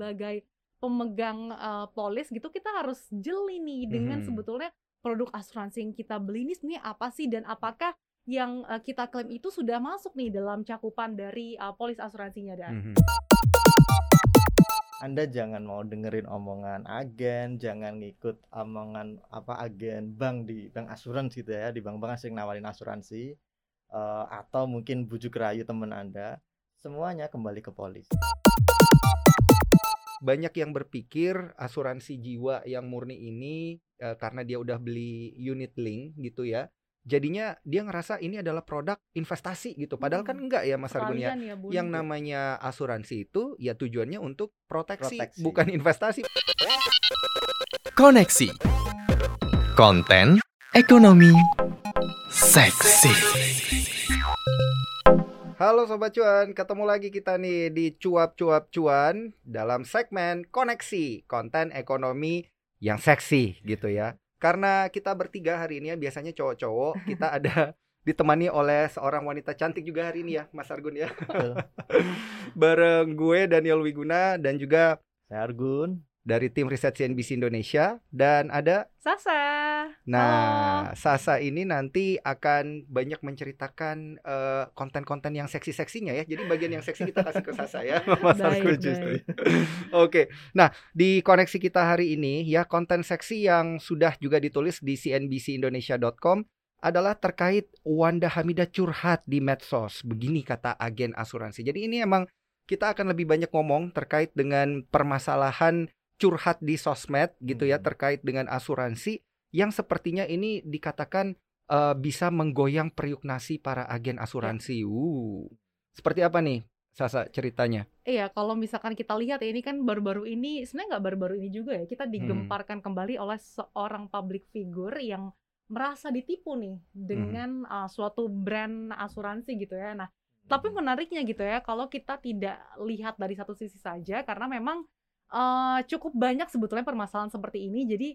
sebagai pemegang uh, polis gitu kita harus jeli nih dengan Mhm. sebetulnya produk asuransi yang kita beli ini sebenarnya apa sih dan apakah yang uh, kita klaim itu sudah masuk nih dalam cakupan dari uh, polis asuransinya dan Mhm. Anda jangan mau dengerin omongan agen, jangan ngikut omongan apa agen bank di bank asuransi gitu ya, di bank-bank asing nawarin asuransi eh, atau mungkin bujuk rayu teman Anda. Semuanya kembali ke polis. Banyak yang berpikir asuransi jiwa yang murni ini eh, karena dia udah beli unit link gitu ya. Jadinya dia ngerasa ini adalah produk investasi gitu. Padahal kan Hmm. enggak ya Mas Argun ya. Ya, Bun. Yang namanya asuransi itu ya tujuannya untuk proteksi, Proteksi. bukan investasi. Koneksi Konten Ekonomi Seksi Halo Sobat Cuan, ketemu lagi kita nih di Cuap-Cuap Cuan dalam segmen Koneksi, konten ekonomi yang seksi gitu ya. Karena kita bertiga hari ini ya, biasanya cowok-cowok, kita ada ditemani oleh seorang wanita cantik juga hari ini ya, Mas Argun ya. Bareng gue Daniel Wiguna dan juga Saya Argun. Dari tim riset CNBC Indonesia dan ada Sasa. Nah, Sasa ini nanti akan banyak menceritakan eh, konten-konten yang seksi-seksinya ya. Jadi bagian yang seksi kita kasih ke Sasa ya. Mas Baik, Argun baik. justru. Oke. Nah, di koneksi kita hari ini ya konten seksi yang sudah juga ditulis di cnbcindonesia.com adalah terkait Wanda Hamidah curhat di medsos. Begini kata agen asuransi. Jadi ini emang kita akan lebih banyak ngomong terkait dengan permasalahan curhat di sosmed gitu ya Hmm. terkait dengan asuransi yang sepertinya ini dikatakan eh, bisa menggoyang periuk nasi para agen asuransi. Uh. Seperti apa nih Sasa ceritanya? Iya, kalau misalkan kita lihat ya ini kan baru-baru ini sebenarnya nggak baru-baru ini juga ya kita digemparkan kembali oleh seorang public figure yang merasa ditipu nih dengan uh, suatu brand asuransi gitu ya. Nah, tapi menariknya gitu ya kalau kita tidak lihat dari satu sisi saja karena memang uh, cukup banyak sebetulnya permasalahan seperti ini. Jadi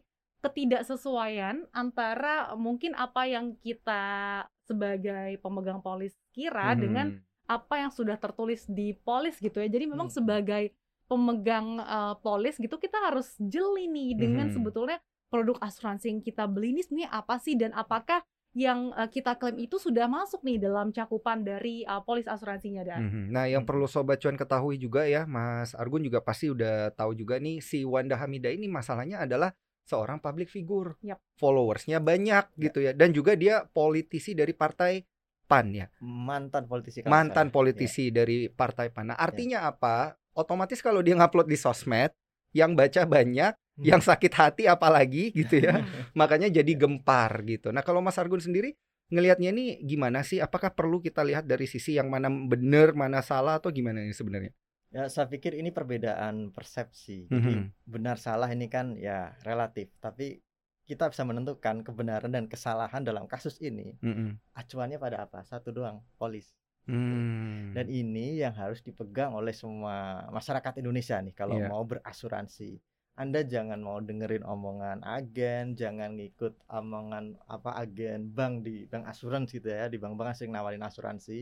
ketidaksesuaian antara mungkin apa yang kita sebagai pemegang polis kira Mhm. dengan apa yang sudah tertulis di polis gitu ya. Jadi memang Hmm. sebagai pemegang uh, polis gitu kita harus jeli nih dengan Mhm. sebetulnya produk asuransi yang kita beli ini sebenarnya apa sih dan apakah yang uh, kita klaim itu sudah masuk nih dalam cakupan dari uh, polis asuransinya dan Mhm. Nah, yang Mhm. perlu sobat cuan ketahui juga ya, Mas Argun juga pasti udah tahu juga nih si Wanda Hamidah ini masalahnya adalah seorang public figure. Yap. Followersnya banyak gitu ya dan juga dia politisi dari partai PAN ya. mantan politisi Mantan politisi dari partai PAN. Nah, artinya apa? Otomatis kalau dia ngupload di sosmed yang baca banyak, Ya. Yang sakit hati apalagi gitu ya. Makanya jadi gempar gitu. Nah, kalau Mas Argun sendiri ngelihatnya ini gimana sih? Apakah perlu kita lihat dari sisi yang mana benar, mana salah atau gimana ini sebenarnya? Ya, saya pikir ini perbedaan persepsi. Jadi Mhm. benar salah ini kan ya relatif, tapi kita bisa menentukan kebenaran dan kesalahan dalam kasus ini. Mm-mm. Acuannya pada apa? Satu doang, polis. Hmm. Dan ini yang harus dipegang oleh semua masyarakat Indonesia nih kalau Iya. mau berasuransi. Anda jangan mau dengerin omongan agen, jangan ngikut omongan apa agen bank di bank asuransi gitu ya, di bank-bank asing nawarin asuransi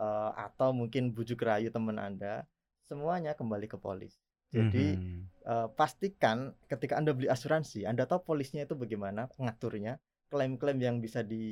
eh, atau mungkin bujuk rayu teman Anda. Semuanya kembali ke polis. Jadi Mhm. eh, pastikan ketika Anda beli asuransi, Anda tahu polisnya itu bagaimana ngaturnya, klaim-klaim yang bisa di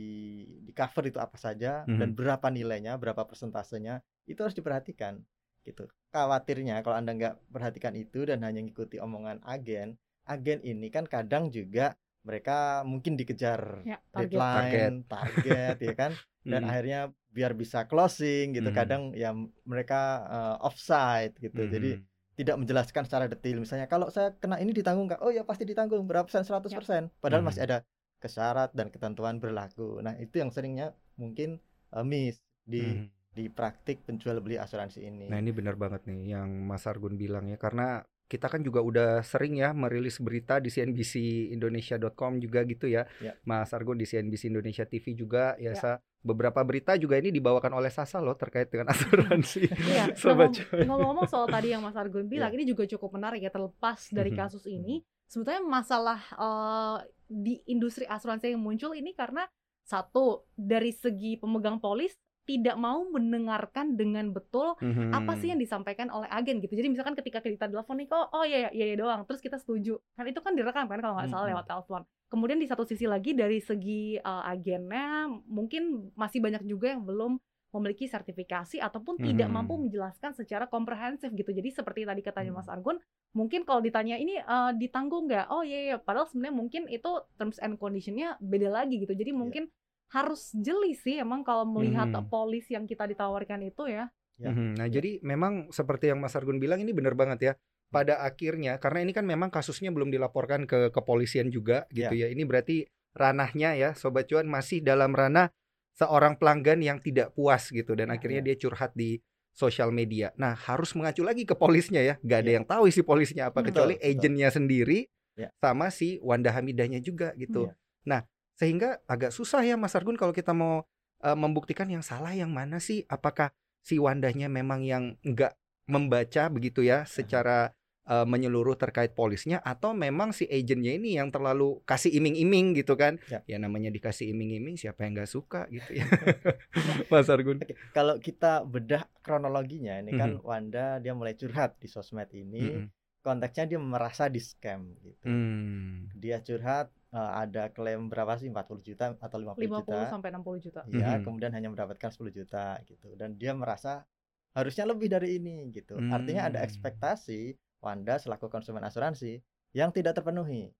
di cover itu apa saja dan Mhm. berapa nilainya, berapa persentasenya, itu harus diperhatikan gitu. Khawatirnya kalau Anda nggak perhatikan itu dan hanya ngikuti omongan agen, agen ini kan kadang juga mereka mungkin dikejar Ya, target. deadline, target, ya kan, dan Mhm. akhirnya biar bisa closing gitu. Mhm. Kadang ya mereka eh, offside gitu. Jadi Mhm. tidak menjelaskan secara detail misalnya kalau saya kena ini ditanggung nggak oh ya pasti ditanggung berapa persen 100 persen padahal masih Mhm. ada kesyarat dan ketentuan berlaku nah itu yang seringnya mungkin eh, miss di Mhm. Di praktik penjual beli asuransi ini Nah, ini benar banget nih yang Mas Argun bilang ya karena kita kan juga udah sering ya merilis berita di cnbcindonesia.com juga gitu ya. Ya. Mas Argun di CNBC Indonesia TV juga ya, Ya. Sa. beberapa berita juga ini dibawakan oleh Sasa loh terkait dengan asuransi. Iya, ngomong-ngomong soal tadi yang Mas Argun bilang, ini juga cukup menarik ya terlepas dari Mhm. kasus ini. Sebetulnya masalah eh, di industri asuransi yang muncul ini karena satu dari segi pemegang polis tidak mau mendengarkan dengan betul Mhm. apa sih yang disampaikan oleh agen gitu. Jadi misalkan ketika kita telepon nih, kok oh iya iya iya doang, terus kita setuju. Kan itu kan direkam kan kalau nggak salah Mhm. lewat telepon. Kemudian di satu sisi lagi dari segi uh, agennya mungkin masih banyak juga yang belum memiliki sertifikasi ataupun tidak Mhm. mampu menjelaskan secara komprehensif gitu. Jadi seperti tadi katanya Mas Hmm. Argun, mungkin kalau ditanya ini uh, ditanggung nggak? Oh iya iya, padahal sebenarnya mungkin itu terms and conditionnya beda lagi gitu. Jadi mungkin harus jeli sih emang kalau melihat Mhm. polis yang kita ditawarkan itu ya. Ya. Mhm. Nah, jadi memang seperti yang Mas Argun bilang ini benar banget ya. Pada akhirnya karena ini kan memang kasusnya belum dilaporkan ke kepolisian juga gitu ya. Ini berarti ranahnya ya sobat cuan masih dalam ranah seorang pelanggan yang tidak puas gitu dan Ya, akhirnya ya. dia curhat di sosial media. Nah, harus mengacu lagi ke polisnya ya. Gak ada Ya. yang tahu isi polisnya apa Betul, kecuali betul. agennya sendiri Ya. sama si Wanda Hamidahnya juga gitu. Ya. Nah, sehingga agak susah ya Mas Argun kalau kita mau eh, membuktikan yang salah yang mana sih? Apakah si Wandanya memang yang enggak membaca begitu ya secara eh, menyeluruh terkait polisnya atau memang si agennya ini yang terlalu kasih iming-iming gitu kan? Ya. Ya namanya dikasih iming-iming siapa yang nggak suka gitu ya. Mas Argun. Oke, kalau kita bedah kronologinya ini kan Mhm. Wanda dia mulai curhat di sosmed ini, Mm-mm. konteksnya dia merasa di scam gitu. Hmm. Dia curhat eh, ada klaim berapa sih 40 juta atau 50, 50 juta. sampai 60 juta. Iya, Mhm. kemudian hanya mendapatkan 10 juta gitu. Dan dia merasa harusnya lebih dari ini gitu. Artinya ada Hmm. ekspektasi Wanda selaku konsumen asuransi yang tidak terpenuhi.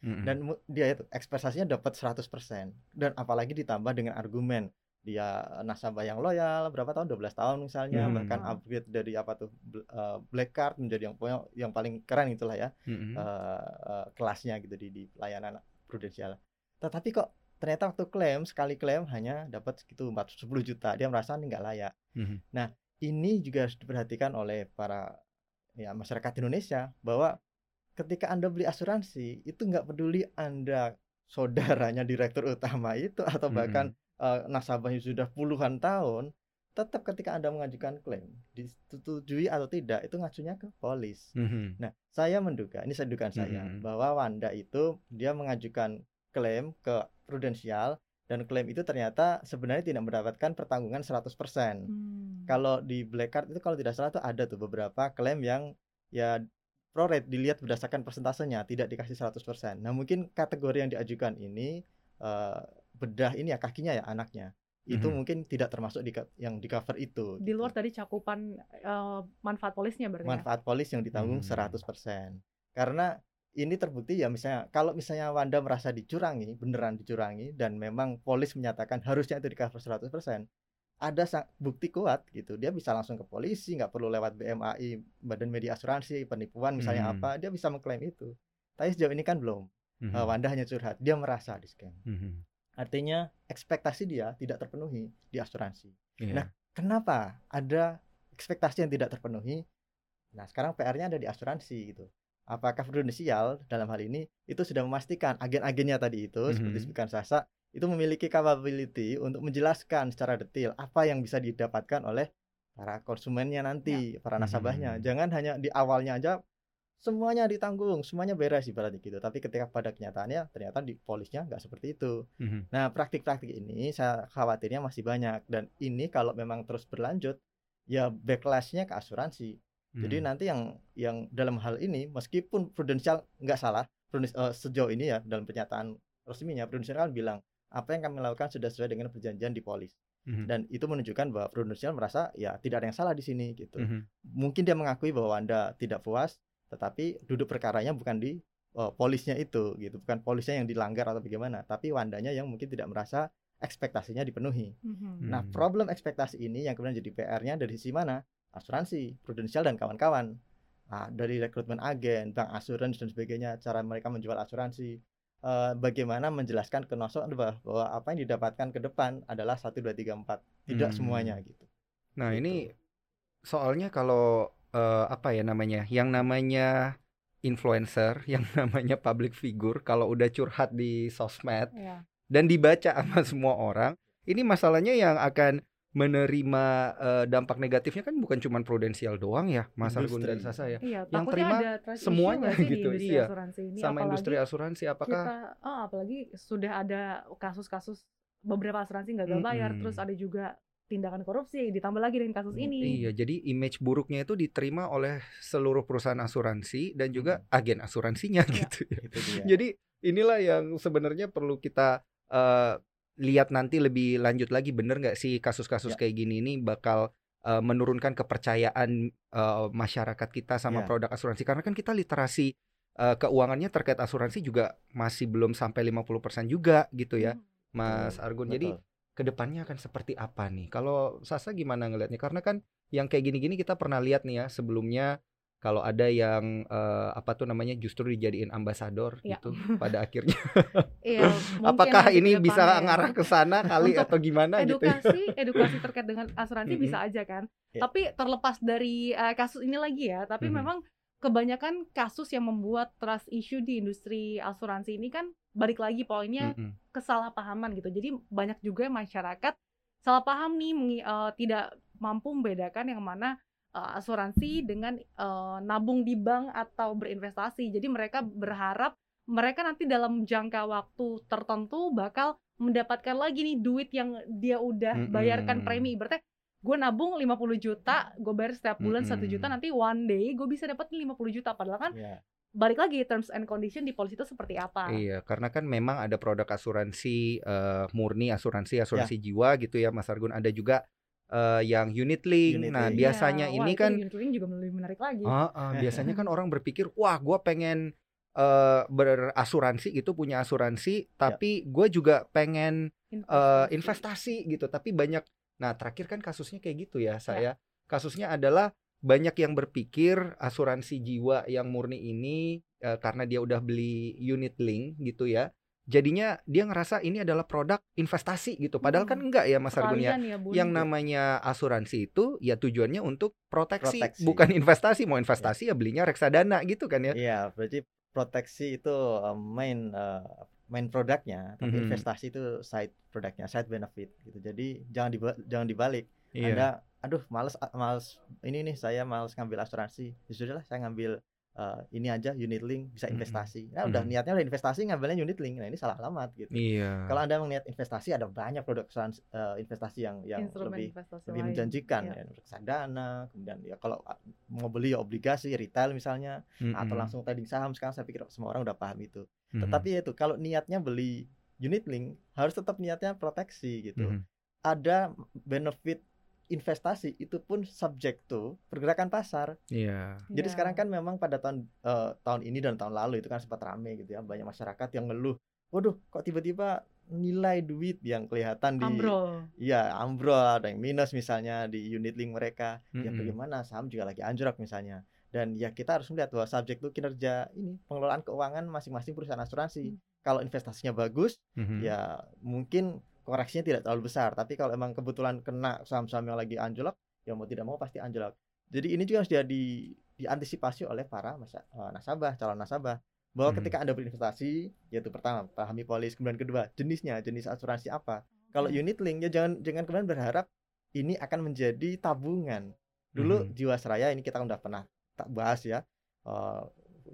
Mm-mm. Dan dia itu ekspektasinya dapat 100% dan apalagi ditambah dengan argumen dia nasabah yang loyal berapa tahun 12 tahun misalnya Hmm. bahkan upgrade dari apa tuh eh, black card menjadi yang pokoknya yang paling keren itulah ya Mm-mm. eh, eh, kelasnya gitu di, di pelayanan prudensial. Tetapi kok ternyata waktu klaim sekali klaim hanya dapat segitu 40 juta dia merasa ini nggak layak. Mhm. Ini juga harus diperhatikan oleh para ya masyarakat Indonesia bahwa ketika anda beli asuransi itu nggak peduli anda saudaranya direktur utama itu atau bahkan eh, nasabahnya sudah puluhan tahun tetap ketika anda mengajukan klaim disetujui atau tidak itu ngajunya ke polis. Mhm. Nah, saya menduga, ini saya dugaan saya, Mhm. bahwa Wanda itu dia mengajukan klaim ke prudensial dan klaim itu ternyata sebenarnya tidak mendapatkan pertanggungan 100%. Hmm. Kalau di black card itu kalau tidak salah tuh ada tuh beberapa klaim yang ya prorate dilihat berdasarkan persentasenya, tidak dikasih 100%. Nah, mungkin kategori yang diajukan ini eh, bedah ini ya kakinya ya anaknya. Itu Mhm. mungkin tidak termasuk di yang di cover itu. di luar gitu dari cakupan eh, manfaat polisnya berarti ya? manfaat polis yang ditanggung Hmm. 100%. Karena ini terbukti ya misalnya kalau misalnya Wanda merasa dicurangi, beneran dicurangi dan memang polis menyatakan harusnya itu di cover 100%, ada bukti kuat gitu. Dia bisa langsung ke polisi, nggak perlu lewat BMAI, Badan Media Asuransi, penipuan misalnya Hmm. apa, dia bisa mengklaim itu. Tapi sejauh ini kan belum. Mhm. Eh, Wanda hanya curhat, dia merasa di scam. Mhm. Artinya ekspektasi dia tidak terpenuhi di asuransi. Iya. Nah, Kenapa ada ekspektasi yang tidak terpenuhi? Nah, sekarang PR-nya ada di asuransi gitu. Apakah prudensial dalam hal ini itu sudah memastikan agen-agennya tadi itu seperti Mhm. disebutkan Sasa itu memiliki capability untuk menjelaskan secara detail apa yang bisa didapatkan oleh para konsumennya nanti, para nasabahnya. Mhm. Jangan hanya di awalnya aja semuanya ditanggung, semuanya beres ibaratnya gitu. Tapi ketika pada kenyataannya ternyata di polisnya nggak seperti itu. Mhm. Nah, praktik-praktik ini saya khawatirnya masih banyak dan ini kalau memang terus berlanjut ya backlashnya ke asuransi. Jadi Mhm. nanti yang yang dalam hal ini meskipun prudensial nggak salah, Prudens- eh, sejauh ini ya dalam pernyataan resminya prudensial kan bilang apa yang kami lakukan sudah sesuai dengan perjanjian di polis Mhm. dan itu menunjukkan bahwa prudensial merasa ya tidak ada yang salah di sini gitu. Mhm. Mungkin dia mengakui bahwa Anda tidak puas tetapi duduk perkaranya bukan di eh, polisnya itu gitu, bukan polisnya yang dilanggar atau bagaimana, tapi Wandanya yang mungkin tidak merasa ekspektasinya dipenuhi. Mhm. Nah, Hmm. problem ekspektasi ini yang kemudian jadi PR-nya dari sisi mana? Asuransi, prudensial dan kawan-kawan. Nah, dari rekrutmen agen, bank asuransi dan sebagainya, cara mereka menjual asuransi, eh, bagaimana menjelaskan ke nasabah bahwa, apa yang didapatkan ke depan adalah 1 2 3 4, tidak Hmm. semuanya gitu. Nah, Gitu. ini soalnya kalau eh, apa ya namanya? Yang namanya influencer, yang namanya public figure kalau udah curhat di sosmed Iya. dan dibaca sama semua orang, ini masalahnya yang akan menerima eh, dampak negatifnya kan bukan cuma prudensial doang ya, Mas Argun dan. Sasa ya. Iya, Yang terima semuanya nggak di gitu, industri iya. asuransi ini Sama apalagi industri asuransi apakah kita oh, apalagi sudah ada kasus-kasus beberapa asuransi gagal bayar Mm-mm. terus ada juga tindakan korupsi, ditambah lagi dengan kasus ini. Iya, jadi image buruknya itu diterima oleh seluruh perusahaan asuransi dan juga agen asuransinya Iya. gitu ya. Itu dia. Jadi inilah yang sebenarnya perlu kita eh, lihat nanti lebih lanjut lagi bener nggak sih kasus-kasus Ya. kayak gini ini bakal eh, menurunkan kepercayaan eh, masyarakat kita sama Ya. produk asuransi karena kan kita literasi eh, keuangannya terkait asuransi juga masih belum sampai 50% juga gitu ya, Hmm. Mas Betul, Argun. Jadi betul. Ke depannya akan seperti apa nih? Kalau Sasa gimana ngelihatnya? Karena kan yang kayak gini-gini kita pernah lihat nih ya sebelumnya kalau ada yang eh, apa tuh namanya justru dijadiin ambasador Ya. gitu pada akhirnya. Iya, mungkin Apakah ini bisa ya. ngarah ke sana kali atau gimana gitu? ya? edukasi edukasi terkait dengan asuransi Mm-mm. bisa aja kan Ya. tapi terlepas dari eh, kasus ini lagi ya tapi Mhm. memang kebanyakan kasus yang membuat trust issue di industri asuransi ini kan balik lagi poinnya Mm-mm. kesalahpahaman gitu jadi banyak juga masyarakat salah paham nih mengi- eh, tidak mampu membedakan yang mana eh, asuransi dengan eh, nabung di bank atau berinvestasi jadi mereka berharap mereka nanti dalam jangka waktu tertentu bakal mendapatkan lagi nih duit yang dia udah bayarkan Mm-mm. premi ibaratnya gue nabung 50 juta gue bayar setiap bulan satu Mm-mm. juta nanti one day gue bisa dapat 50 juta padahal kan Ya. Balik lagi terms and condition di polisi itu seperti apa Iya, karena kan memang ada produk asuransi eh, murni asuransi asuransi Ya. jiwa gitu ya, Mas Argun. Ada juga eh, yang unit link. Unit Nah, link. biasanya Iya, ini wah, itu kan unit link juga lebih menarik lagi Ah, ah, biasanya kan orang berpikir, wah, gue pengen eh, berasuransi gitu, punya asuransi, tapi gue juga pengen eh, investasi gitu. Tapi banyak, nah terakhir kan kasusnya kayak gitu ya, saya. Kasusnya adalah banyak yang berpikir asuransi jiwa yang murni ini eh, karena dia udah beli unit link gitu ya. Jadinya dia ngerasa ini adalah produk investasi gitu. Padahal kan Hmm. enggak ya Mas Argun ya Sekalian ya, Bun. yang namanya asuransi itu ya tujuannya untuk proteksi, Proteksi. bukan investasi. Mau investasi ya belinya reksadana gitu kan ya. Iya, berarti proteksi itu main uh, main produknya, tapi Mhm. investasi itu side produknya, side benefit gitu. Jadi jangan diba jangan dibalik. Iya. Anda, aduh, males males ini nih saya males ngambil asuransi. Ya sudahlah, saya ngambil uh, ini aja unit link bisa investasi. Nah, udah niatnya udah investasi ngambilnya unit link. Nah, ini salah alamat gitu. Iya. Kalau Anda melihat investasi ada banyak produk asuransi, uh, investasi yang yang Instrumen lebih investasi lebih lain. menjanjikan Iya. ya reksadana kemudian ya kalau uh, mau beli ya obligasi retail misalnya atau Mm-mm. langsung trading saham sekarang saya pikir semua orang udah paham itu Mhm. tetapi ya itu kalau niatnya beli unit link harus tetap niatnya proteksi gitu Mhm. ada benefit investasi itu pun subject to pergerakan pasar Iya. jadi Iya. sekarang kan memang pada tahun eh, tahun ini dan tahun lalu itu kan sempat rame gitu ya banyak masyarakat yang ngeluh waduh kok tiba-tiba nilai duit yang kelihatan di ambrol Iya, ambrol ada yang minus misalnya di unit link mereka. Ya Mm-mm. bagaimana saham juga lagi anjlok misalnya. Dan ya kita harus melihat bahwa subjek itu kinerja ini pengelolaan keuangan masing-masing perusahaan asuransi. Hmm. Kalau investasinya bagus, Mhm. ya mungkin koreksinya tidak terlalu besar. Tapi kalau emang kebetulan kena saham-saham yang lagi anjlok, ya mau tidak mau pasti anjlok. Jadi ini juga harus jadi diantisipasi oleh para masa, eh, nasabah, calon nasabah. Bahwa Mhm. ketika Anda berinvestasi, yaitu pertama pahami polis, kemudian kedua jenisnya, jenis asuransi apa. Kalau Hmm. unit link ya jangan jangan kemudian berharap ini akan menjadi tabungan. Dulu Mhm. Jiwasraya ini kita udah pernah tak bahas ya. eh,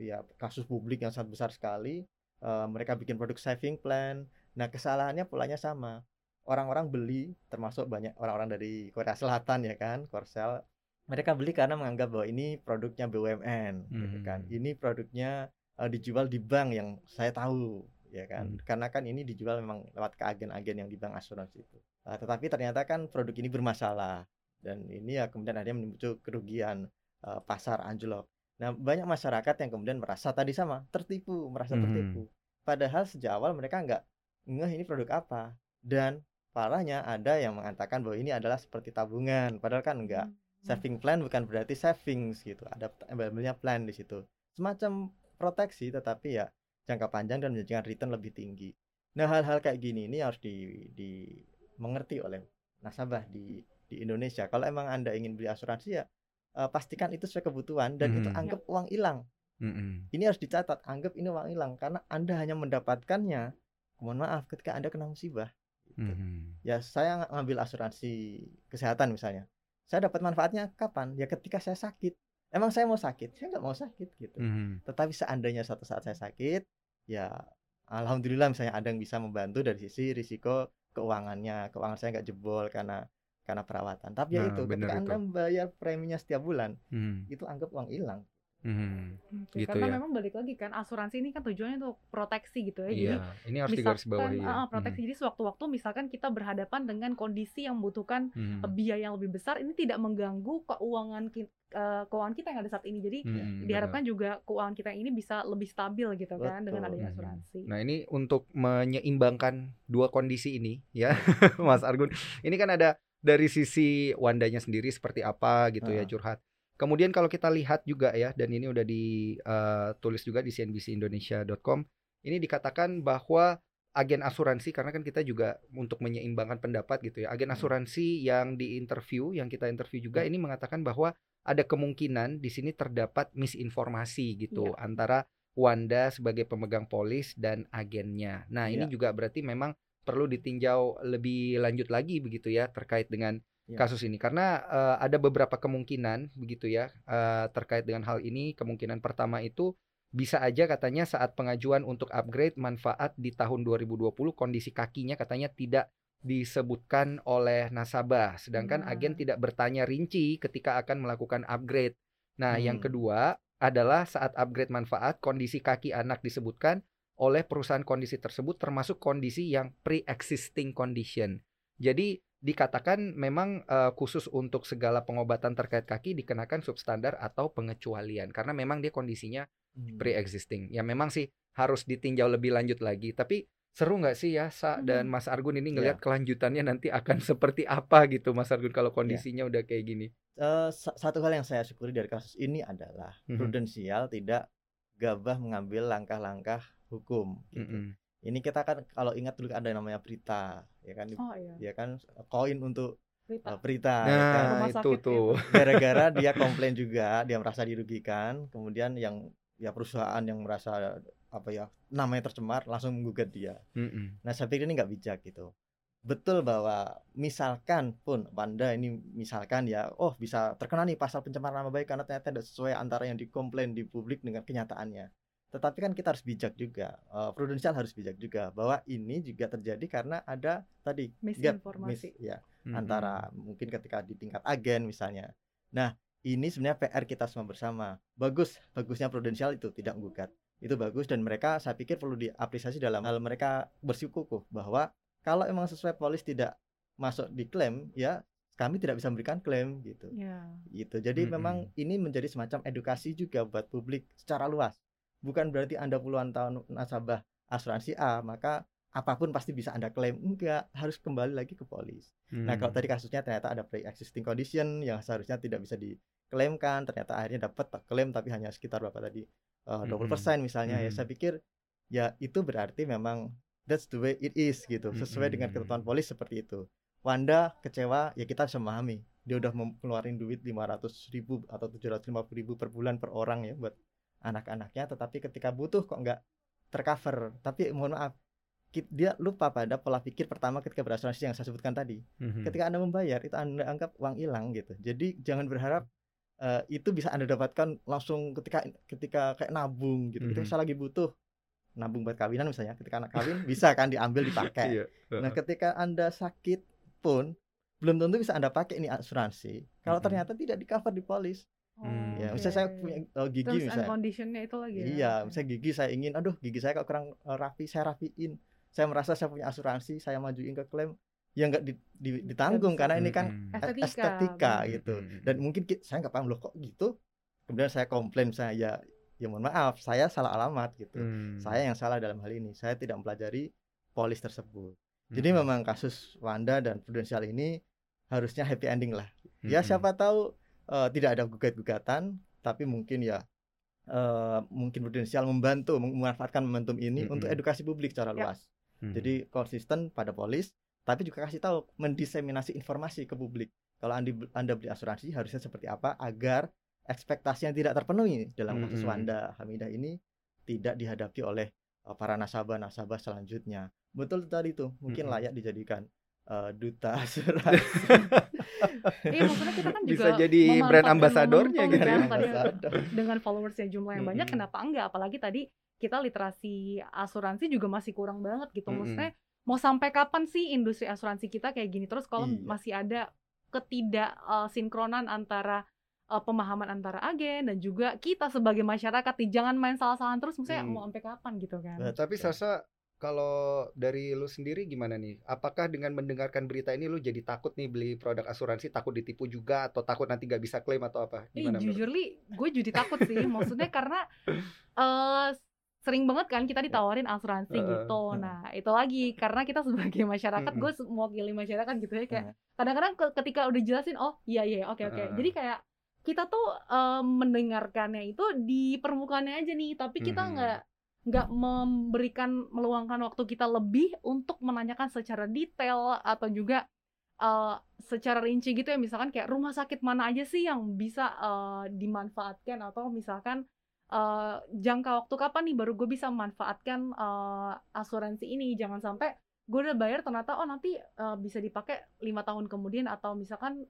ya kasus publik yang sangat besar sekali. Eh, mereka bikin produk saving plan. Nah, kesalahannya polanya sama. Orang-orang beli termasuk banyak orang-orang dari Korea Selatan ya kan, Korsel. Mereka beli karena menganggap bahwa ini produknya BUMN gitu kan. Mhm. Ini produknya eh, dijual di bank yang saya tahu ya kan Hmm. karena kan ini dijual memang lewat ke agen-agen yang di bank asuransi itu Uh, tetapi ternyata kan produk ini bermasalah dan ini ya kemudian ada yang muncul kerugian uh, pasar anjlok nah banyak masyarakat yang kemudian merasa tadi sama tertipu merasa tertipu padahal sejak awal mereka nggak ngeh ini produk apa? Dan parahnya ada yang mengatakan bahwa ini adalah seperti tabungan. Padahal kan enggak. Hmm. saving plan bukan berarti savings gitu. Ada embelnya plan di situ. Semacam proteksi tetapi ya jangka panjang dan menjanjikan return lebih tinggi. Nah hal-hal kayak gini ini harus di, di mengerti oleh nasabah di di Indonesia. Kalau emang anda ingin beli asuransi ya eh, pastikan itu sesuai kebutuhan dan itu Mhm. anggap uang hilang. Mhm. ini harus dicatat anggap ini uang hilang. Karena anda hanya mendapatkannya mohon maaf ketika anda kena musibah Gitu. Mhm. ya saya ng- ngambil asuransi kesehatan misalnya saya dapat manfaatnya kapan ya ketika saya sakit emang saya mau sakit saya nggak mau sakit gitu Mhm. tetapi seandainya suatu saat saya sakit ya alhamdulillah misalnya ada yang bisa membantu dari sisi risiko keuangannya keuangan saya nggak jebol karena karena perawatan. Tapi ya Nah, itu bener ketika itu. Anda bayar preminya setiap bulan, Hmm, itu anggap uang hilang. Hmm. Gitu karena ya. memang balik lagi kan asuransi ini kan tujuannya untuk proteksi gitu ya. Jadi Iya, ini harus digarisbawahi ya. misalkan ah, proteksi jadi sewaktu-waktu misalkan kita berhadapan dengan kondisi yang membutuhkan Hmm, biaya yang lebih besar ini tidak mengganggu keuangan ki- eh, keuangan kita yang ada saat ini. Jadi hmm, hmm, diharapkan juga keuangan kita ini bisa lebih stabil gitu kan dengan Betul. adanya Mhm. asuransi. Nah ini untuk menyeimbangkan dua kondisi ini ya Mas Argun Ini kan ada dari sisi Wandanya sendiri seperti apa gitu ya Ah. curhat Kemudian kalau kita lihat juga ya dan ini udah ditulis juga di cnbcindonesia.com Ini dikatakan bahwa agen asuransi karena kan kita juga untuk menyeimbangkan pendapat gitu ya agen Hmm. asuransi yang diinterview yang kita interview juga ini mengatakan bahwa ada kemungkinan di sini terdapat misinformasi gitu Iya. antara Wanda sebagai pemegang polis dan agennya. Nah, ini Iya. juga berarti memang perlu ditinjau lebih lanjut lagi begitu ya terkait dengan Iya. kasus ini karena eh, ada beberapa kemungkinan begitu ya eh, terkait dengan hal ini. Kemungkinan pertama itu bisa aja katanya saat pengajuan untuk upgrade manfaat di tahun 2020 kondisi kakinya katanya tidak disebutkan oleh nasabah sedangkan Nah. agen tidak bertanya rinci ketika akan melakukan upgrade. Nah, yang Hmm. kedua adalah saat upgrade manfaat kondisi kaki anak disebutkan oleh perusahaan kondisi tersebut termasuk kondisi yang pre-existing condition. Jadi dikatakan memang eh, khusus untuk segala pengobatan terkait kaki dikenakan substandar atau pengecualian karena memang dia kondisinya Hmm. pre-existing. Ya memang sih harus ditinjau lebih lanjut lagi. Tapi seru nggak sih ya Sa dan Hmm. Mas Argun ini Iya. ngelihat kelanjutannya nanti akan seperti apa gitu Mas Argun kalau kondisinya udah kayak gini. Sa- satu hal yang saya syukuri dari kasus ini adalah Mhm. prudensial tidak gabah mengambil langkah-langkah hukum. Gitu. Mm-mm. Ini kita kan kalau ingat dulu ada yang namanya berita, ya kan, Oh iya, ya kan koin untuk Rita. eh, berita, ya kan. Nah, Rumah itu sakit tuh. gara-gara dia komplain juga dia merasa dirugikan kemudian yang ya perusahaan yang merasa apa ya namanya tercemar langsung menggugat dia Mm-mm. nah saya pikir ini nggak bijak gitu betul bahwa misalkan pun Wanda ini misalkan ya oh bisa terkena nih pasal pencemaran nama baik karena ternyata tidak sesuai antara yang dikomplain di publik dengan kenyataannya tetapi kan kita harus bijak juga eh, prudensial harus bijak juga bahwa ini juga terjadi karena ada tadi Misinformasi. mis- ya Mm-mm. antara mungkin ketika di tingkat agen misalnya. Nah, ini sebenarnya PR kita semua bersama. Bagus, bagusnya prudensial itu tidak menggugat. Itu bagus dan mereka saya pikir perlu diapresiasi dalam hal mereka bersikukuh bahwa kalau emang sesuai polis tidak masuk di klaim ya kami tidak bisa memberikan klaim gitu. Ya. Gitu. Jadi Mm-mm. memang ini menjadi semacam edukasi juga buat publik secara luas. Bukan berarti Anda puluhan tahun nasabah asuransi A, maka apa pun pasti bisa Anda klaim. Enggak, harus kembali lagi ke polis. Nah, kalau Mm. tadi kasusnya ternyata ada pre-existing condition yang seharusnya tidak bisa diklaimkan, ternyata akhirnya dapat klaim tapi hanya sekitar berapa tadi? Eh, 20% misalnya ya. Mhm. Saya pikir ya itu berarti memang that's the way it is gitu. Sesuai dengan ketentuan Mhm. polis seperti itu. Wanda kecewa, ya kita bisa memahami. Dia udah ngeluarin duit 500 ribu atau 750 ribu per bulan per orang ya buat anak-anaknya. Tetapi ketika butuh kok nggak tercover. Tapi mohon maaf, dia lupa pada pola pikir pertama ketika berasuransi yang saya sebutkan tadi Mhm. ketika anda membayar itu anda anggap uang hilang gitu jadi jangan berharap eh, itu bisa anda dapatkan langsung ketika ketika kayak nabung gitu ketika Mhm. saya lagi butuh nabung buat kawinan misalnya ketika anak kawin bisa kan diambil dipakai Iya. nah ketika anda sakit pun belum tentu bisa anda pakai ini asuransi kalau Mhm. ternyata tidak di cover di polis Hmm. ya misalnya saya punya eh, gigi Terms misalnya conditionnya itu lagi ya. Iya, misalnya gigi saya ingin, aduh gigi saya kok kurang eh, rapi, saya rapiin. Saya merasa saya punya asuransi, saya majuin ke klaim, ya nggak di- di- ditanggung bisa. karena ini kan e- Estetika, estetika gitu. Mm-mm. Dan mungkin ki- saya nggak paham loh kok gitu. Kemudian saya komplain saya ya, ya mohon maaf, saya salah alamat gitu. Mm. Saya yang salah dalam hal ini. Saya tidak mempelajari polis tersebut. Jadi Mm-mm. memang kasus Wanda dan Prudential ini harusnya happy ending lah. Ya Mm-mm. siapa tahu eh, tidak ada gugat-gugatan, tapi mungkin ya eh, mungkin Prudential membantu mem- memanfaatkan momentum ini Mm-mm. untuk edukasi publik secara Ya. luas. Mhm. Jadi konsisten pada polis, tapi juga kasih tahu mendiseminasi informasi ke publik. Kalau anda, anda beli asuransi harusnya seperti apa agar ekspektasi yang tidak terpenuhi dalam kasus Mm-mm. Wanda Hamidah ini tidak dihadapi oleh eh, para nasabah-nasabah selanjutnya. Betul tadi itu, mungkin layak dijadikan eh, duta asuransi. Iya, maksudnya kita kan Bisa juga jadi brand ambasadornya momentum kan ya. Ambasador. dengan followersnya jumlah yang banyak Mm-mm. kenapa enggak apalagi tadi kita literasi asuransi juga masih kurang banget gitu maksudnya mau sampai kapan sih industri asuransi kita kayak gini terus kalau Iya. masih ada ketidak uh, sinkronan antara uh, pemahaman antara agen dan juga kita sebagai masyarakat nih jangan main salah-salahan terus maksudnya Hmm. mau sampai kapan gitu kan. Betul. Tapi Sasa kalau dari lu sendiri gimana nih? Apakah dengan mendengarkan berita ini lu jadi takut nih beli produk asuransi, takut ditipu juga atau takut nanti nggak bisa klaim atau apa? Gimana menurut jujur li, gue jadi takut sih. Maksudnya karena eh sering banget kan kita ditawarin asuransi Heeh. gitu. Nah, itu lagi karena kita sebagai masyarakat, Mm-mm. gue mewakili masyarakat gitu ya kayak kadang-kadang ke- ketika udah jelasin, oh iya iya oke oke. Heeh. Jadi kayak kita tuh eh, mendengarkannya itu di permukaannya aja nih, tapi kita nggak nggak memberikan meluangkan waktu kita lebih untuk menanyakan secara detail atau juga eh, secara rinci gitu ya. Misalkan kayak rumah sakit mana aja sih yang bisa eh, dimanfaatkan? Atau misalkan eh, jangka waktu kapan nih baru gue bisa memanfaatkan eh, asuransi ini? Jangan sampai gue udah bayar ternyata oh nanti eh, bisa dipakai lima tahun kemudian. Atau misalkan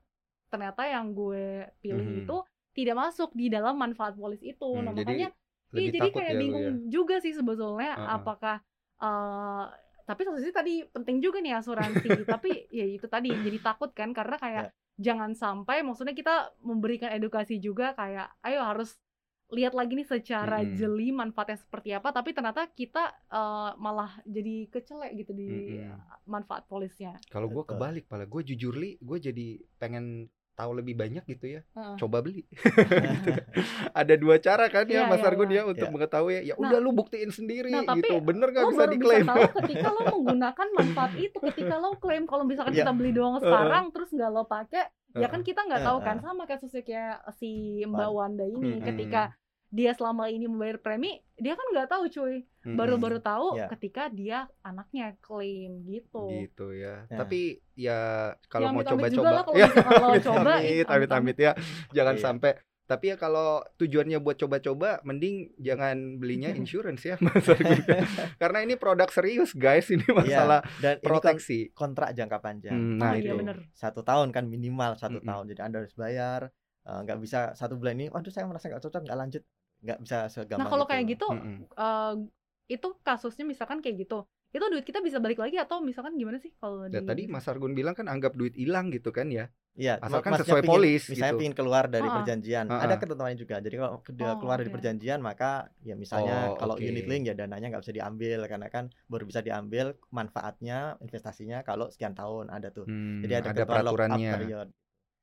ternyata yang gue pilih Mhm. itu tidak masuk di dalam manfaat polis itu. Hmm, nah jadi makanya Iya lebih jadi takut kayak ya bingung ya? juga sih sebetulnya Heeh. apakah eh tapi satu sisi tadi penting juga nih asuransi tapi ya itu tadi jadi takut kan karena kayak Ya. jangan sampai maksudnya kita memberikan edukasi juga kayak ayo harus lihat lagi nih secara Mm-mm. jeli manfaatnya seperti apa tapi ternyata kita eh, malah jadi kecelek gitu di Mm-mm. manfaat polisnya Kalau gue kebalik, malah gue jujur li, gue jadi pengen tahu lebih banyak gitu ya. Heeh. Coba beli. Gitu. Ada dua cara kan ya Iya, Mas iya, Argun iya. ya untuk Iya. mengetahui ya. Ya Nah, udah lu buktiin sendiri nah, tapi gitu. Bener nggak lo bisa baru diklaim? bisa tahu ketika lo menggunakan manfaat itu ketika lo klaim kalau misalkan Iya. kita beli doang sekarang terus nggak lo pakai ya kan kita nggak tahu kan sama kasusnya kayak si Mbak Wan. Wanda ini Mm-mm. ketika dia selama ini membayar premi dia kan nggak tahu cuy baru-baru tahu Ya. ketika dia anaknya klaim gitu gitu ya. Ya. Tapi ya kalau Ya, mau coba-coba kalau lo coba, amit, ih, amit, amit ya. Jangan Iya. sampai tapi ya kalau tujuannya buat coba-coba mending jangan belinya insurance ya Mas. Karena ini produk serius guys, ini masalah Iya, dan ini kon- proteksi. kontrak jangka panjang Hmm, nah iya itu. bener satu tahun kan minimal satu Mm-mm. tahun jadi anda harus bayar eh, nggak bisa satu bulan ini waduh saya merasa nggak cocok nggak lanjut nggak bisa segampang nah kalau itu. kayak gitu Mm-mm. eh, itu kasusnya misalkan kayak gitu itu duit kita bisa balik lagi atau misalkan gimana sih kalau Ya, di tadi Mas Argun bilang kan anggap duit hilang gitu kan ya. Iya, Asalkan sesuai pingin- polis Misalnya gitu. ingin keluar dari Ah, perjanjian, Ah, ada ketentuannya juga. Jadi kalau Oh, keluar dari oke. perjanjian, maka ya misalnya Oh, kalau oke. unit link ya dananya nggak bisa diambil karena kan baru bisa diambil manfaatnya investasinya kalau sekian tahun ada tuh. Hmm, Jadi ada, ada ketentuan lock up peraturannya. period.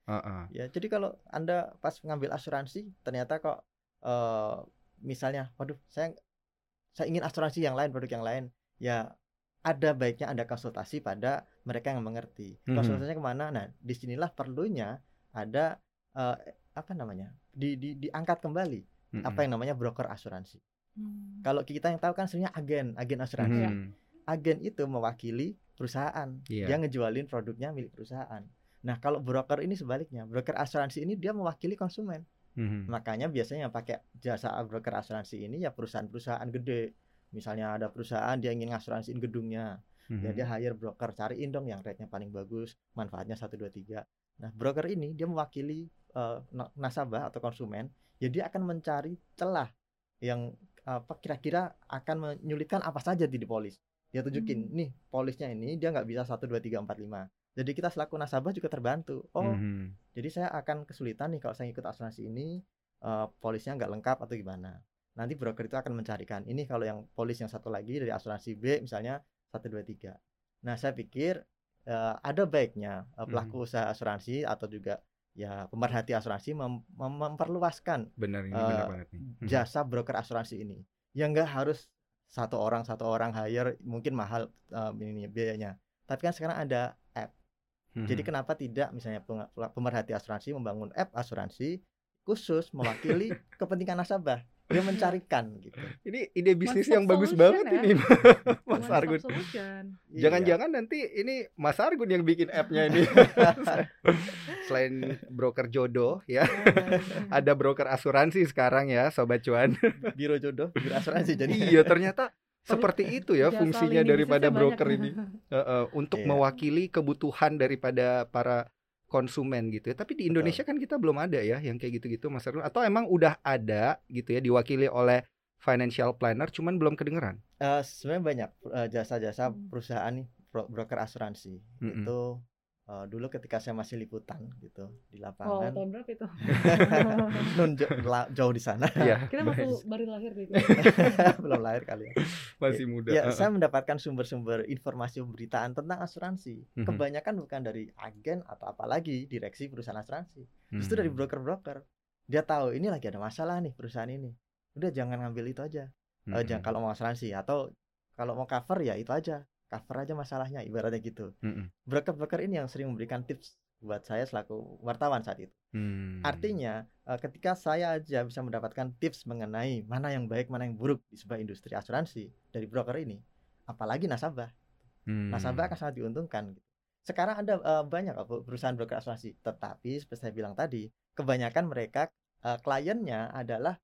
Heeh. Ya, jadi kalau anda pas ngambil asuransi ternyata kok eh, misalnya, waduh, saya saya ingin asuransi yang lain, produk yang lain, ya ada baiknya anda konsultasi pada mereka yang mengerti. Mhm. Konsultasinya ke mana? Nah, di sinilah perlunya ada eh, apa namanya? Di, di diangkat kembali Mm-mm. apa yang namanya broker asuransi. Hmm. Kalau kita yang tahu kan sebenarnya agen, agen asuransi. Mhm. Agen itu mewakili perusahaan. Iya. Dia ngejualin produknya milik perusahaan. Nah, kalau broker ini sebaliknya, broker asuransi ini dia mewakili konsumen. Mhm. Makanya biasanya yang pakai jasa broker asuransi ini ya perusahaan-perusahaan gede. Misalnya ada perusahaan dia ingin ngasuransiin gedungnya, ya Mhm. dia hire broker cariin dong yang rate-nya paling bagus, manfaatnya 1 2 3. Nah, broker ini dia mewakili eh, na- nasabah atau konsumen, ya dia akan mencari celah yang apa kira-kira akan menyulitkan apa saja di polis. Dia tunjukin, Hmm. nih polisnya ini dia nggak bisa 1 2 3 4 5. Jadi kita selaku nasabah juga terbantu. Oh, Mhm. jadi saya akan kesulitan nih kalau saya ikut asuransi ini eh, polisnya nggak lengkap atau gimana. Nanti broker itu akan mencarikan ini kalau yang polis yang satu lagi dari asuransi B misalnya 1 2 3. Nah, saya pikir eh, ada baiknya eh, pelaku usaha asuransi atau juga ya pemerhati asuransi mem- mem- memperluaskan Benar ini benar banget nih. Mhm. jasa broker asuransi ini. Ya nggak harus satu orang satu orang hire mungkin mahal eh, ini biayanya. Tapi kan sekarang ada app. Jadi Mhm. kenapa tidak misalnya pemerhati asuransi membangun app asuransi khusus mewakili kepentingan nasabah. Dia mencarikan gitu. ini ide bisnis One-stop yang bagus solution banget ya. ini Mas One Argun. Iya. Jangan-jangan nanti ini Mas Argun yang bikin app-nya ini. Selain broker jodoh ya, baik. ada broker asuransi sekarang ya, sobat cuan. Iya, biro jodoh, biro asuransi jadi. iya, ternyata seperti itu ya Jasa fungsinya daripada broker banyak. ini. Heeh, untuk Iya. mewakili kebutuhan daripada para konsumen gitu ya. Tapi di Indonesia kan kita belum ada ya yang kayak gitu-gitu Mas Argun. Atau emang udah ada gitu ya diwakili oleh financial planner cuman belum kedengeran. Eh, sebenarnya banyak eh, jasa-jasa Hmm. perusahaan nih bro- broker asuransi Mm-mm. itu uh, dulu ketika saya masih liputan gitu di Wow, lapangan tahun berapa itu? Nun jauh, di sana Iya, Kita masuk baru lahir deh. belum lahir kali ya masih muda. ya saya mendapatkan sumber-sumber informasi pemberitaan tentang asuransi Mhm. kebanyakan bukan dari agen atau apalagi direksi perusahaan asuransi justru dari Hmm. broker-broker dia tahu ini lagi ada masalah nih perusahaan ini udah jangan ngambil itu aja Eh, Mm-mm. jangan kalau mau asuransi atau kalau mau cover ya itu aja cover aja masalahnya ibaratnya gitu Mm-mm. broker-broker ini yang sering memberikan tips buat saya selaku wartawan saat itu Hmm. artinya eh, ketika saya aja bisa mendapatkan tips mengenai mana yang baik mana yang buruk di sebuah industri asuransi dari broker ini apalagi nasabah Hmm. nasabah akan sangat diuntungkan gitu. sekarang ada eh, banyak perusahaan broker asuransi tetapi seperti saya bilang tadi kebanyakan mereka eh, kliennya adalah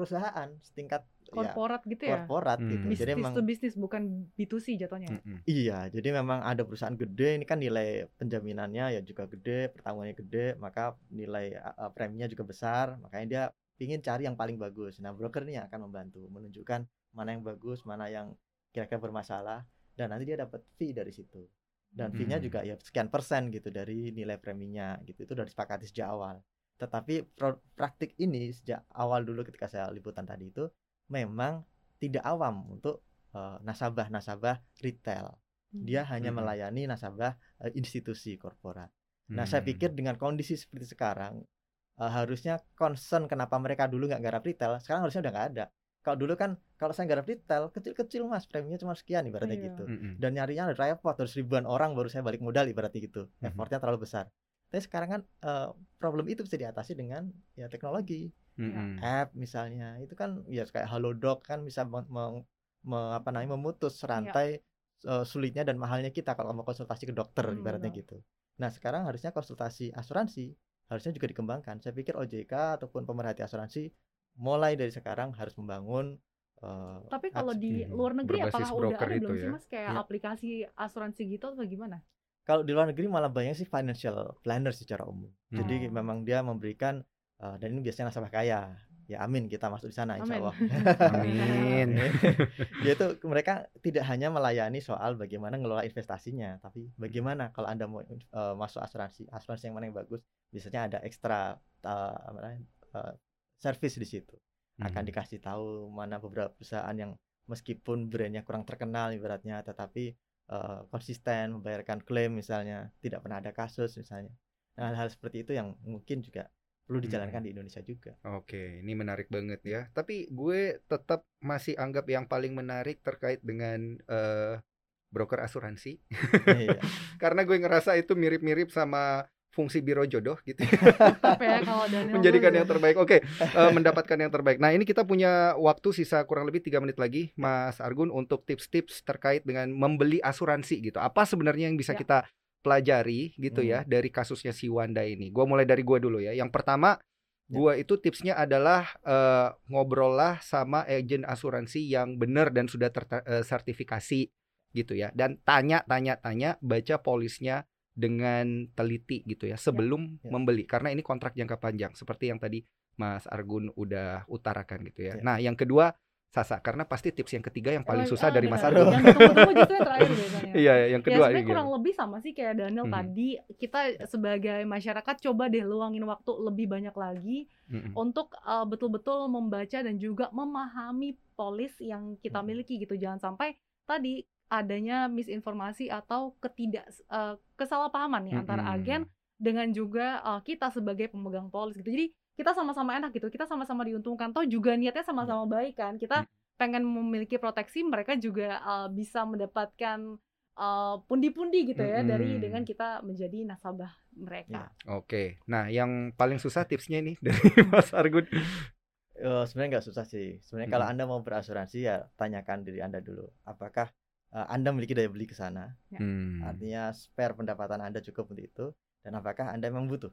perusahaan setingkat ya, Korporat gitu ya. korporat gitu Hmm. jadi Bisnis memang to bisnis bukan B2C jatuhnya. Mm-mm. Iya, jadi memang ada perusahaan gede ini kan nilai penjaminannya ya juga gede, pertanggungannya gede, maka nilai uh, preminya juga besar, makanya dia ingin cari yang paling bagus. Nah, broker ini akan membantu menunjukkan mana yang bagus, mana yang kira-kira bermasalah dan nanti dia dapat fee dari situ. Dan fee-nya Hmm. juga ya sekian persen gitu dari nilai preminya gitu. Itu udah disepakati sejak awal. Tetapi pro- praktik ini sejak awal dulu ketika saya liputan tadi itu memang tidak awam untuk uh, nasabah-nasabah retail Hmm. dia hanya Mhm. melayani nasabah eh, institusi korporat. Nah, saya Hmm. pikir dengan kondisi seperti sekarang eh, harusnya concern kenapa mereka dulu nggak garap retail, sekarang harusnya udah nggak ada. Kalau dulu kan kalau saya garap retail kecil-kecil mas preminya cuma sekian ibaratnya Iya. gitu. Mm-mm. Dan nyarinya ada repot harus ribuan orang baru saya balik modal ibaratnya gitu. Mhm. Effortnya terlalu besar. Tapi sekarang kan eh, problem itu bisa diatasi dengan ya teknologi, Mm-mm. app misalnya. Itu kan ya kayak Halodoc kan bisa meng- meng- me- apa namanya memutus Iya. rantai eh, sulitnya dan mahalnya kita kalau mau konsultasi ke dokter Hmm, ibaratnya gitu. Nah, sekarang harusnya konsultasi asuransi harusnya juga dikembangkan. Saya pikir OJK ataupun pemerhati asuransi mulai dari sekarang harus membangun eh, Tapi kalau di Hmm, luar negeri apakah udah ada itu belum sih ya? mas kayak Iya. aplikasi asuransi gitu atau gimana? Kalau di luar negeri malah banyak sih financial planner secara umum. Jadi Hmm. memang dia memberikan eh, dan ini biasanya nasabah kaya. Ya amin kita masuk di sana insya Amin. Allah. Amin. Yaitu mereka tidak hanya melayani soal bagaimana ngelola investasinya, tapi bagaimana kalau anda mau eh, masuk asuransi, asuransi yang mana yang bagus, biasanya ada ekstra eh, apa namanya, eh, service di situ. Akan Mhm. dikasih tahu mana beberapa perusahaan yang meskipun brandnya kurang terkenal ibaratnya, tetapi eh, konsisten membayarkan klaim misalnya, tidak pernah ada kasus misalnya. Nah, hal-hal seperti itu yang mungkin juga perlu dijalankan di Indonesia juga. Oke, ini menarik banget ya. Tapi gue tetap masih anggap yang paling menarik terkait dengan eh, broker asuransi. Iya. Karena gue ngerasa itu mirip-mirip sama fungsi biro jodoh gitu. Ya Menjadikan tuh yang terbaik. Oke, eh, mendapatkan yang terbaik. Nah, ini kita punya waktu sisa kurang lebih tiga menit lagi, Mas Argun, untuk tips-tips terkait dengan membeli asuransi gitu. Apa sebenarnya yang bisa Ya. kita pelajari gitu ya dari kasusnya si Wanda ini? Gue mulai dari gue dulu ya. Yang pertama, Ya. gue itu tipsnya adalah eh, ngobrol lah sama agen asuransi yang benar dan sudah tersertifikasi gitu ya. Dan tanya, tanya, tanya, baca polisnya dengan teliti gitu ya sebelum Ya. membeli karena ini kontrak jangka panjang seperti yang tadi Mas Argun udah utarakan gitu ya. Ya. Nah, yang kedua Sasa karena pasti tips yang ketiga yang paling Oh, susah ah, dari Mas. Argun. Yang justru yang terakhir biasanya. Iya, yang Ya kedua sebenarnya ini kurang gimana? lebih sama sih kayak Daniel Mhm. tadi kita sebagai masyarakat coba deh luangin waktu lebih banyak lagi Mm-mm. untuk uh, betul-betul membaca dan juga memahami polis yang kita Mhm. miliki gitu jangan sampai tadi adanya misinformasi atau ketidak uh, kesalahpahaman nih antara Mm-mm. agen dengan juga uh, kita sebagai pemegang polis gitu jadi kita sama-sama enak gitu kita sama-sama diuntungkan toh juga niatnya sama-sama baik kan kita pengen memiliki proteksi mereka juga uh, bisa mendapatkan uh, pundi-pundi gitu ya dari Mm-mm. dengan kita menjadi nasabah mereka. Oke. Nah, yang paling susah tipsnya ini dari Mas Argun. Eh, sebenarnya nggak susah sih. Sebenarnya kalau Mm-mm. Anda mau berasuransi ya tanyakan diri Anda dulu. Apakah eh, Anda memiliki daya beli ke sana? Hmm. Artinya spare pendapatan Anda cukup untuk itu dan apakah Anda memang butuh?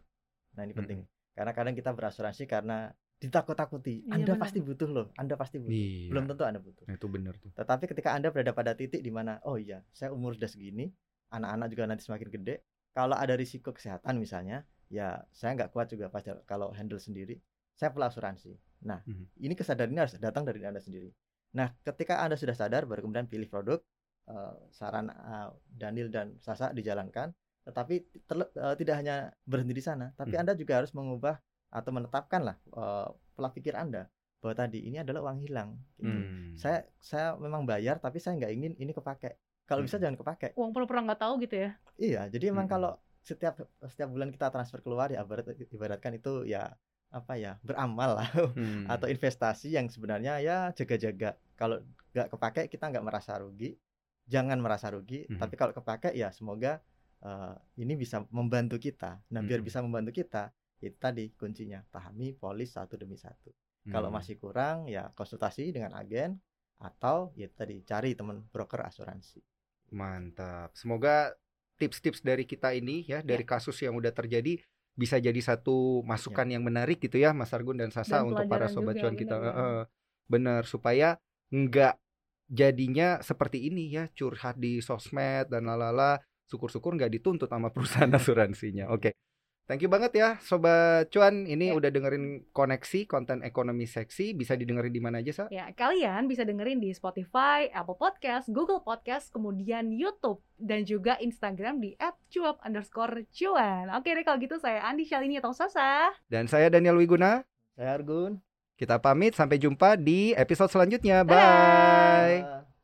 Nah, ini penting. Karena kadang kita berasuransi karena ditakut-takuti. Iya, anda benar. pasti butuh loh. Anda pasti butuh. Iya. Belum tentu Anda butuh. Nah, itu benar tuh. Tetapi ketika Anda berada pada titik di mana oh iya, saya umur sudah segini, anak-anak juga nanti semakin gede. Kalau ada risiko kesehatan misalnya, ya saya nggak kuat juga pas kalau handle sendiri. Saya perlu asuransi. Nah, Mhm. ini kesadaran ini harus datang dari Anda sendiri. Nah, ketika Anda sudah sadar, baru kemudian pilih produk. Eh, saran eh, Daniel dan Sasa dijalankan. tetapi terle- eh, tidak hanya berhenti di sana tapi Hmm. anda juga harus mengubah atau menetapkan lah eh, pola pikir anda bahwa tadi ini adalah uang hilang gitu. Hmm. saya saya memang bayar tapi saya nggak ingin ini kepake kalau bisa Hmm. jangan kepake Uang pura-pura nggak tahu gitu ya. iya jadi memang Hmm. kalau setiap setiap bulan kita transfer keluar ya ibarat ibaratkan itu ya apa ya beramal lah Hmm. atau investasi yang sebenarnya ya jaga-jaga kalau nggak kepake kita nggak merasa rugi jangan merasa rugi Mhm. tapi kalau kepake ya semoga eh, ini bisa membantu kita nah biar Mhm. bisa membantu kita itu tadi kuncinya pahami polis satu demi satu kalau Hmm. masih kurang ya konsultasi dengan agen atau ya tadi cari teman broker asuransi Mantap. Semoga tips-tips dari kita ini ya dari kasus yang udah terjadi bisa jadi satu masukan yang menarik gitu ya Mas Argun dan Sasa Dan untuk para sobat cuan kita. benar, supaya nggak jadinya seperti ini ya curhat di sosmed dan lalala syukur-syukur nggak dituntut sama perusahaan asuransinya. Oke. Thank you banget ya Sobat Cuan Ini Ya. udah dengerin koneksi konten ekonomi seksi Bisa didengerin di mana aja Sa? Ya, kalian bisa dengerin di Spotify, Apple Podcast, Google Podcast, kemudian YouTube dan juga Instagram di @cuap underscore cuan. Oke deh kalau gitu saya Andi Shalini atau Sasa. Dan saya Daniel Wiguna saya Argun Kita pamit sampai jumpa di episode selanjutnya. Bye Dadah.